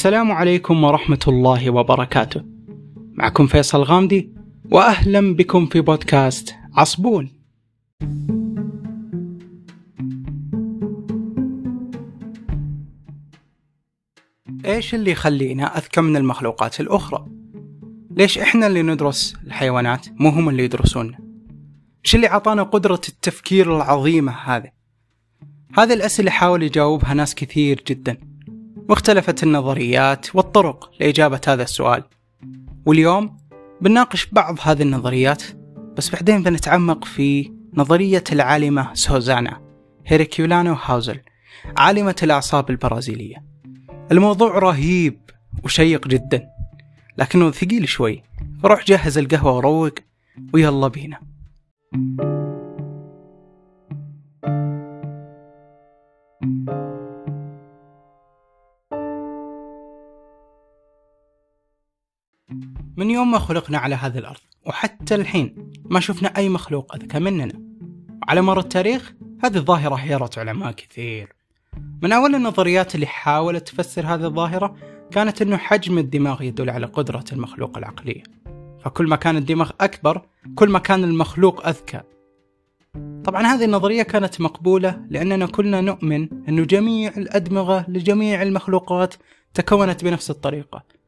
السلام عليكم ورحمة الله وبركاته. معكم فيصل غامدي وأهلا بكم في بودكاست عصبون. إيش اللي يخلينا أذكى من المخلوقات الأخرى؟ ليش إحنا اللي ندرس الحيوانات مو هم اللي يدرسوننا؟ إيش اللي عطانا قدرة التفكير العظيمة هذه؟ هذه الأسئلة حاول يجاوبها ناس كثير جدا واختلفت النظريات والطرق لإجابة هذا السؤال. واليوم بنناقش بعض هذه النظريات بس بعدين بنتعمق في نظرية العالمة سوزانا هيركيولانو هاوزل عالمة الأعصاب البرازيلية. الموضوع رهيب وشيق جدا لكنه ثقيل شوي. فروح جهز القهوة وروق ويلا بينا. من يوم ما خلقنا على هذه الأرض وحتى الحين ما شفنا أي مخلوق أذكى مننا. وعلى مر التاريخ هذه الظاهرة حيرت علماء كثير. من أول النظريات اللي حاولت تفسر هذه الظاهرة كانت أنه حجم الدماغ يدل على قدرة المخلوق العقلية فكل ما كان الدماغ أكبر كل ما كان المخلوق أذكى. طبعا هذه النظرية كانت مقبولة لأننا كلنا نؤمن أن جميع الأدمغة لجميع المخلوقات تكونت بنفس الطريقة.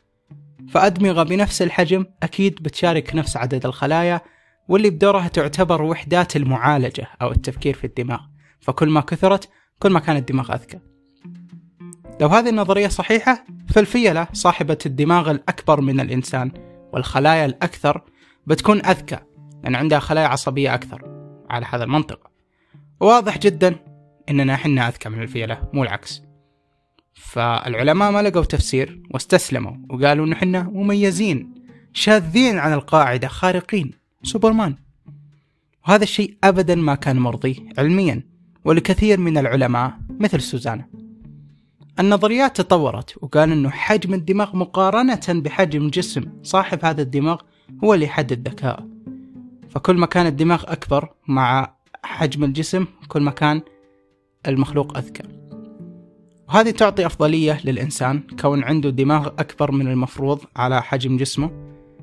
فأدمغة بنفس الحجم أكيد بتشارك نفس عدد الخلايا واللي بدورها تعتبر وحدات المعالجة أو التفكير في الدماغ. فكل ما كثرت كل ما كان الدماغ أذكى. لو هذه النظرية صحيحة فالفيلة صاحبة الدماغ الأكبر من الإنسان والخلايا الأكثر بتكون أذكى لأن عندها خلايا عصبية أكثر. على هذا المنطق. واضح جدا إننا حنا أذكى من الفيلة مو العكس. فالعلماء ما لقوا تفسير واستسلموا وقالوا إنه حنا مميزين شاذين عن القاعدة خارقين سوبرمان. وهذا الشيء أبدا ما كان مرضي علميا ولكثير من العلماء مثل سوزانا. النظريات تطورت وقال إنه حجم الدماغ مقارنة بحجم جسم صاحب هذا الدماغ هو اللي يحدد ذكائه فكل ما كان الدماغ أكبر مع حجم الجسم كل ما كان المخلوق أذكى. وهذه تعطي أفضلية للإنسان كون عنده دماغ أكبر من المفروض على حجم جسمه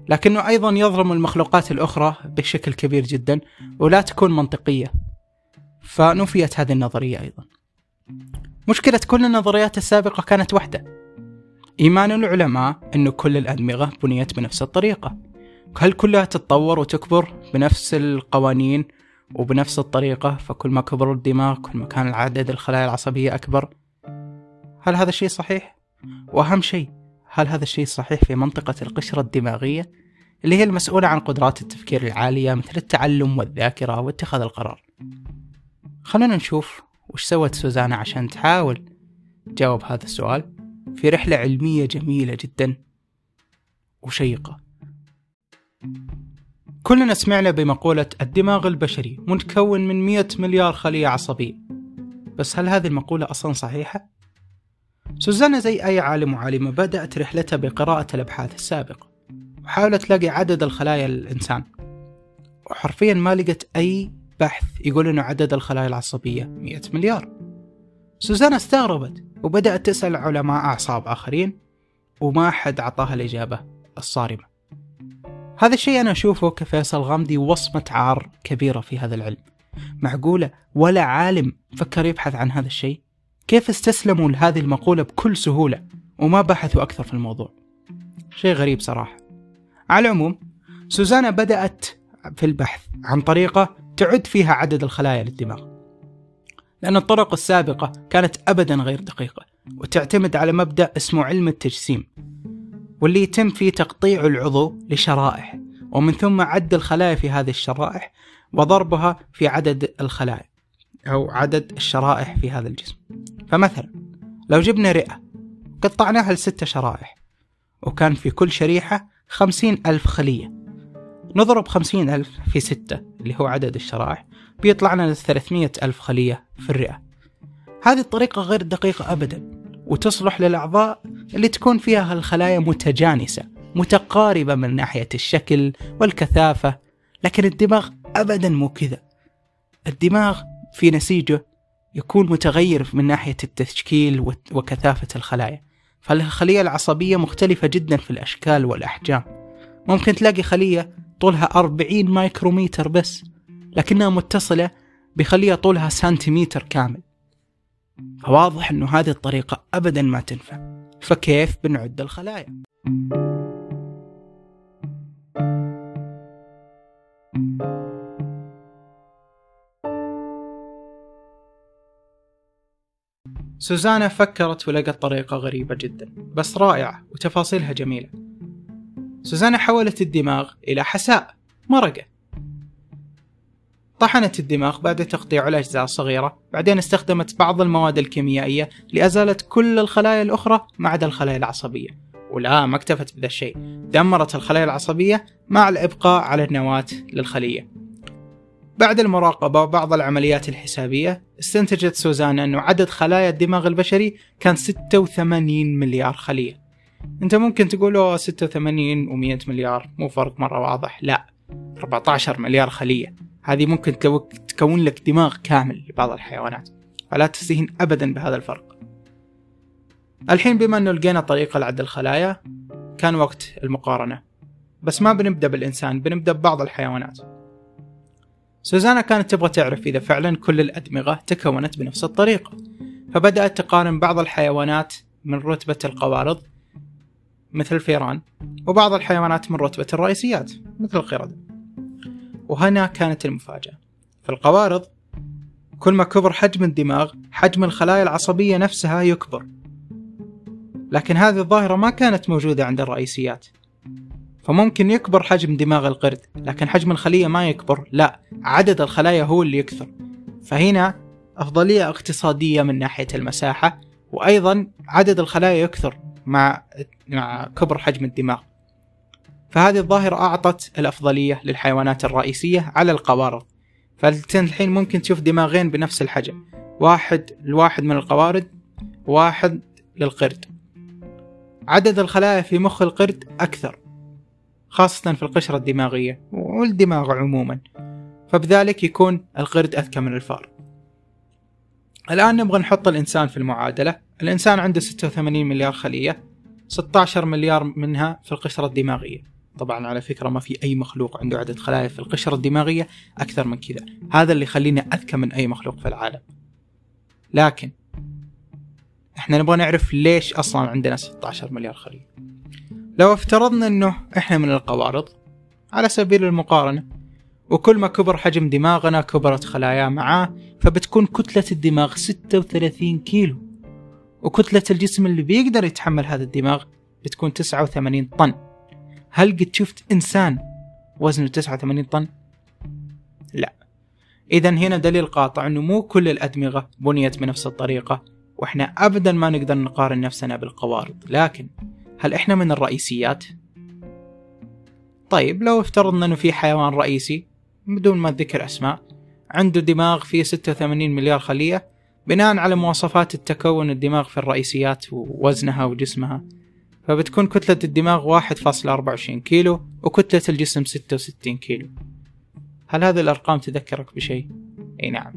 لكنه أيضا يظلم المخلوقات الأخرى بشكل كبير جدا ولا تكون منطقية. فنفيت هذه النظرية أيضا. مشكلة كل النظريات السابقة كانت واحدة إيمان العلماء أن كل الأدمغة بنيت بنفس الطريقة. هل كلها تتطور وتكبر بنفس القوانين وبنفس الطريقة؟ فكل ما كبر الدماغ كل ما كان العدد الخلايا العصبية أكبر. هل هذا الشيء صحيح؟ وأهم شيء هل هذا الشيء صحيح في منطقة القشرة الدماغية؟ اللي هي المسؤولة عن قدرات التفكير العالية مثل التعلم والذاكرة واتخاذ القرار. خلونا نشوف وش سوت سوزانا عشان تحاول تجاوب هذا السؤال في رحلة علمية جميلة جدا وشيقة. كلنا سمعنا بمقولة الدماغ البشري متكون من 100 مليار خلية عصبية. بس هل هذه المقولة أصلا صحيحة؟ سوزانا زي أي عالم وعالمة بدأت رحلتها بقراءة الأبحاث السابقة وحاولت تلاقي عدد الخلايا للإنسان وحرفيا ما لقت أي بحث يقول أنه عدد الخلايا العصبية 100 مليار. سوزانا استغربت وبدأت تسأل علماء أعصاب آخرين وما حد أعطاها الإجابة الصارمة. هذا الشيء أنا أشوفه كفيصل غامدي وصمة عار كبيرة في هذا العلم. معقولة ولا عالم فكر يبحث عن هذا الشيء؟ كيف استسلموا لهذه المقولة بكل سهولة وما بحثوا أكثر في الموضوع؟ شيء غريب صراحة. على العموم سوزانا بدأت في البحث عن طريقة تعد فيها عدد الخلايا للدماغ. لأن الطرق السابقة كانت أبدا غير دقيقة وتعتمد على مبدأ اسمه علم التجسيم واللي يتم فيه تقطيع العضو لشرائح ومن ثم عد الخلايا في هذه الشرائح وضربها في عدد الخلايا أو عدد الشرائح في هذا الجسم. فمثلا لو جبنا رئة قطعناها لستة شرائح وكان في كل شريحة خمسين ألف خلية. نضرب خمسين ألف في ستة اللي هو عدد الشرائح بيطلع لنا ثلاثمية ألف خلية في الرئة. هذه الطريقة غير دقيقة أبدا وتصلح للأعضاء اللي تكون فيها الخلايا متجانسة متقاربة من ناحية الشكل والكثافة لكن الدماغ أبدا مو كذا. الدماغ في نسيجه يكون متغير من ناحية التشكيل وكثافة الخلايا. فالخلية العصبية مختلفة جدا في الأشكال والأحجام. ممكن تلاقي خلية طولها 40 مايكروميتر بس لكنها متصلة بخلية طولها سنتيمتر كامل. فواضح أنه هذه الطريقة أبدا ما تنفع. فكيف بنعد الخلايا؟ سوزانا فكرت ولقت طريقة غريبة جدا بس رائعة وتفاصيلها جميلة. سوزانا حولت الدماغ إلى حساء مرقة. طحنت الدماغ بعد تقطيعه لأجزاء صغيرة بعدين استخدمت بعض المواد الكيميائية لأزالة كل الخلايا الأخرى ما عدا الخلايا العصبية. ولا ما اكتفت بذا الشيء. دمرت الخلايا العصبية مع الإبقاء على النواة للخلية. بعد المراقبة وبعض العمليات الحسابية استنتجت سوزانا أنه عدد خلايا الدماغ البشري كان 86 مليار خلية. أنت ممكن تقول 86 و100 مليار مو فرق مرة واضح. لا 14 مليار خلية. هذه ممكن تكون لك دماغ كامل لبعض الحيوانات فلا تستهين أبدا بهذا الفرق. الحين بما أنه لقينا طريقة لعد الخلايا كان وقت المقارنة. بس ما بنبدأ بالإنسان بنبدأ ببعض الحيوانات. سوزانا كانت تبغى تعرف إذا فعلا كل الأدمغة تكونت بنفس الطريقة. فبدأت تقارن بعض الحيوانات من رتبة القوارض مثل الفيران وبعض الحيوانات من رتبة الرئيسيات مثل القردة وهنا كانت المفاجأة. في القوارض كل ما كبر حجم الدماغ حجم الخلايا العصبية نفسها يكبر. لكن هذه الظاهرة ما كانت موجودة عند الرئيسيات. فممكن يكبر حجم دماغ القرد لكن حجم الخلية ما يكبر لا عدد الخلايا هو اللي يكثر. فهنا أفضلية اقتصادية من ناحية المساحة وأيضا عدد الخلايا يكثر مع كبر حجم الدماغ. فهذه الظاهرة أعطت الأفضلية للحيوانات الرئيسية على القوارض. فأنت الحين ممكن تشوف دماغين بنفس الحجم واحد الواحد من القوارض واحد للقرد. عدد الخلايا في مخ القرد أكثر. خاصة في القشرة الدماغية والدماغ عموما. فبذلك يكون القرد أذكى من الفار. الآن نبغى نحط الإنسان في المعادلة. الإنسان عنده 86 مليار خلية 16 مليار منها في القشرة الدماغية. طبعا على فكرة ما في أي مخلوق عنده عدد خلايا في القشرة الدماغية أكثر من كذا. هذا اللي يخلينا أذكى من أي مخلوق في العالم. لكن إحنا نبغى نعرف ليش أصلا عندنا 16 مليار خلية. لو افترضنا إنه إحنا من القوارض على سبيل المقارنة وكل ما كبر حجم دماغنا كبرت خلاياه معاه فبتكون كتلة الدماغ 36 كيلو. وكتلة الجسم اللي بيقدر يتحمل هذا الدماغ بتكون 89 طن. هل قد شفت إنسان وزنه 89 طن؟ لا. إذا هنا دليل قاطع أنه مو كل الأدمغة بنيت بنفس الطريقة وإحنا أبدا ما نقدر نقارن نفسنا بالقوارض. لكن هل إحنا من الرئيسيات؟ طيب لو افترضنا أنه في حيوان رئيسي بدون ما ذكر أسماء عنده دماغ فيه 86 مليار خلية بناء على مواصفات التكون الدماغ في الرئيسيات ووزنها وجسمها. فبتكون كتلة الدماغ 1.24 كيلو وكتلة الجسم 66 كيلو. هل هذه الأرقام تذكرك بشيء؟ أي نعم.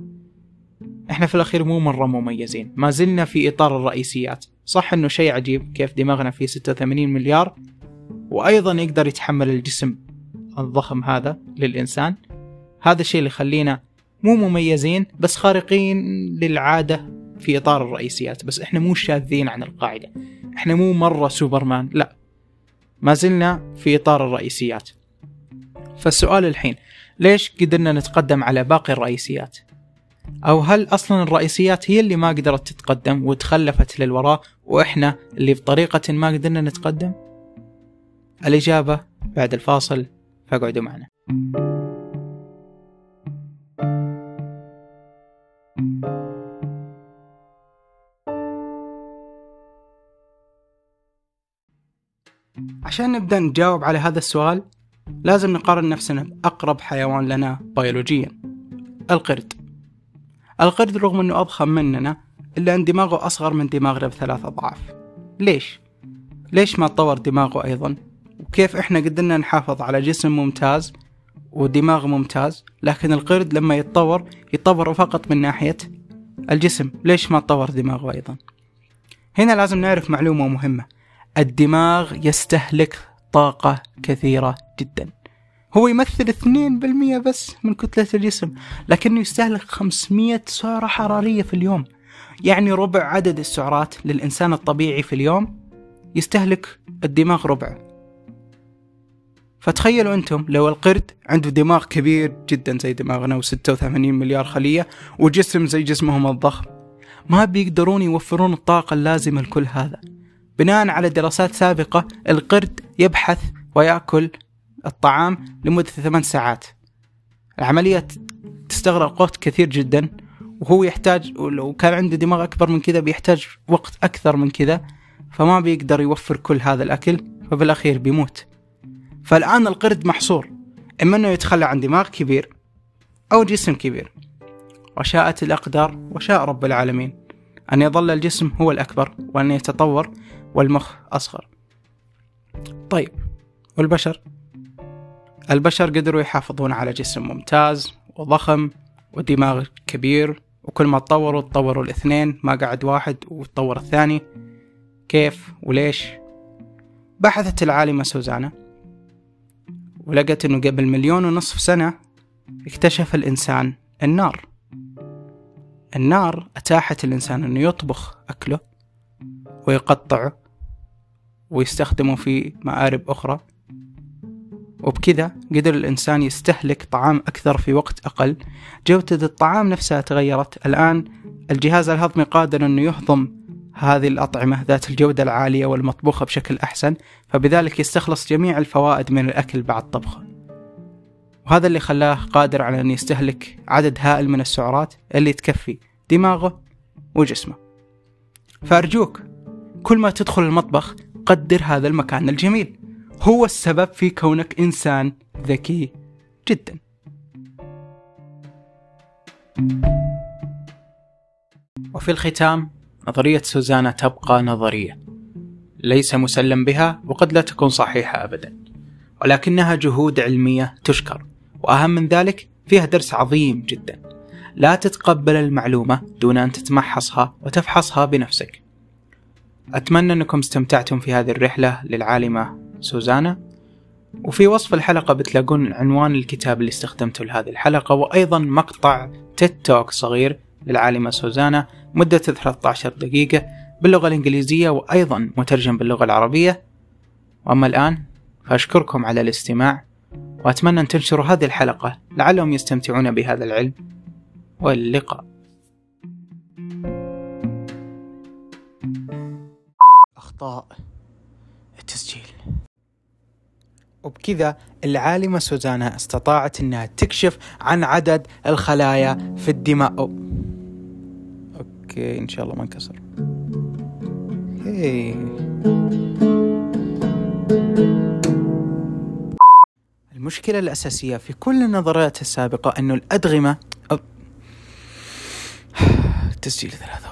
إحنا في الأخير مو مرة مميزين. ما زلنا في إطار الرئيسيات. صح انه شيء عجيب كيف دماغنا فيه 86 مليار وأيضا يقدر يتحمل الجسم الضخم هذا للإنسان. هذا الشيء اللي يخلينا مو مميزين بس خارقين للعادة في إطار الرئيسيات بس إحنا مو شاذين عن القاعدة. إحنا مو مرة سوبرمان لا. ما زلنا في إطار الرئيسيات. فالسؤال الحين ليش قدرنا نتقدم على باقي الرئيسيات؟ أو هل أصلا الرئيسيات هي اللي ما قدرت تتقدم وتخلفت للوراء وإحنا اللي بطريقة ما قدرنا نتقدم؟ الإجابة بعد الفاصل فاقعدوا معنا عشان نبدأ نجاوب على هذا السؤال لازم نقارن نفسنا بأقرب حيوان لنا بيولوجيا القرد القرد رغم أنه أضخم مننا إلا أن دماغه أصغر من دماغنا بثلاث أضعاف ليش؟ ليش ما تطور دماغه أيضا؟ وكيف إحنا قدرنا نحافظ على جسم ممتاز ودماغ ممتاز لكن القرد لما يتطور يتطور فقط من ناحية الجسم ليش ما تطور دماغه أيضا؟ هنا لازم نعرف معلومة مهمة الدماغ يستهلك طاقة كثيرة جدا هو يمثل 2% بس من كتلة الجسم لكنه يستهلك 500 سعرة حرارية في اليوم. يعني ربع عدد السعرات للإنسان الطبيعي في اليوم يستهلك الدماغ ربعه فتخيلوا أنتم لو القرد عنده دماغ كبير جدا زي دماغنا و86 مليار خلية وجسم زي جسمهم الضخم. ما بيقدرون يوفرون الطاقة اللازمة لكل هذا. بناء على دراسات سابقة القرد يبحث ويأكل الطعام لمدة ثمان ساعات. العملية تستغرق وقت كثير جدا وهو يحتاج ولو كان عنده دماغ أكبر من كذا بيحتاج وقت أكثر من كذا فما بيقدر يوفر كل هذا الأكل فبالأخير بيموت. فالآن القرد محصور إما أنه يتخلى عن دماغ كبير أو جسم كبير. وشاءت الأقدار وشاء رب العالمين. أن يظل الجسم هو الأكبر وأن يتطور والمخ أصغر. طيب والبشر؟ البشر قدروا يحافظون على جسم ممتاز وضخم ودماغ كبير وكل ما تطوروا تطوروا الاثنين ما قعد واحد وتطور الثاني. كيف وليش؟ بحثت العالمة سوزانا ولقت إنه قبل مليون ونصف سنة اكتشف الإنسان النار. النار أتاحت الإنسان إنه يطبخ أكله ويقطعه ويستخدمه في مآرب أخرى. وبكذا قدر الإنسان يستهلك طعام أكثر في وقت أقل. جودة الطعام نفسها تغيرت. الآن الجهاز الهضمي قادر أنه يهضم هذه الأطعمة ذات الجودة العالية والمطبوخة بشكل أحسن فبذلك يستخلص جميع الفوائد من الأكل بعد طبخه. وهذا اللي خلاه قادر على أن يستهلك عدد هائل من السعرات اللي تكفي دماغه وجسمه. فأرجوك كل ما تدخل المطبخ قدر هذا المكان الجميل. هو السبب في كونك إنسان ذكي جدا. وفي الختام نظرية سوزانا تبقى نظرية ليس مسلم بها وقد لا تكون صحيحة أبدا ولكنها جهود علمية تشكر وأهم من ذلك فيها درس عظيم جدا. لا تتقبل المعلومة دون أن تتمحصها وتفحصها بنفسك. أتمنى أنكم استمتعتم في هذه الرحلة للعالمة سوزانا. وفي وصف الحلقة بتلاقون عنوان الكتاب اللي استخدمته لهذه الحلقة وأيضا مقطع تيد توك صغير للعالمة سوزانا مدة 13 دقيقة باللغة الإنجليزية وأيضا مترجم باللغة العربية. وأما الآن فأشكركم على الاستماع وأتمنى أن تنشروا هذه الحلقة لعلهم يستمتعون بهذا العلم. واللقاء. أخطاء التسجيل. وبكذا العالمة سوزانا استطاعت إنها تكشف عن عدد الخلايا في الدماغ أو... أوكي إن شاء الله ما انكسر. هي. المشكلة الأساسية في كل النظريات السابقة أنه الأدغمة أو... تسجيل ثلاثة.